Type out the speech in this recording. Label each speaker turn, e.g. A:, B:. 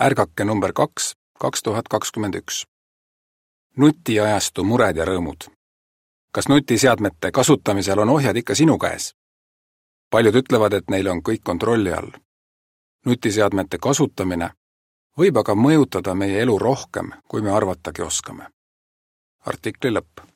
A: ärgake number kaks, kaks tuhat kakskümmend üks. nutiajastu mured ja rõõmud. kas nutiseadmete kasutamisel on ohjad ikka sinu käes? paljud ütlevad, et neil on kõik kontrolli all. nutiseadmete kasutamine võib aga mõjutada meie elu rohkem, kui me arvatagi oskame. artikli lõpp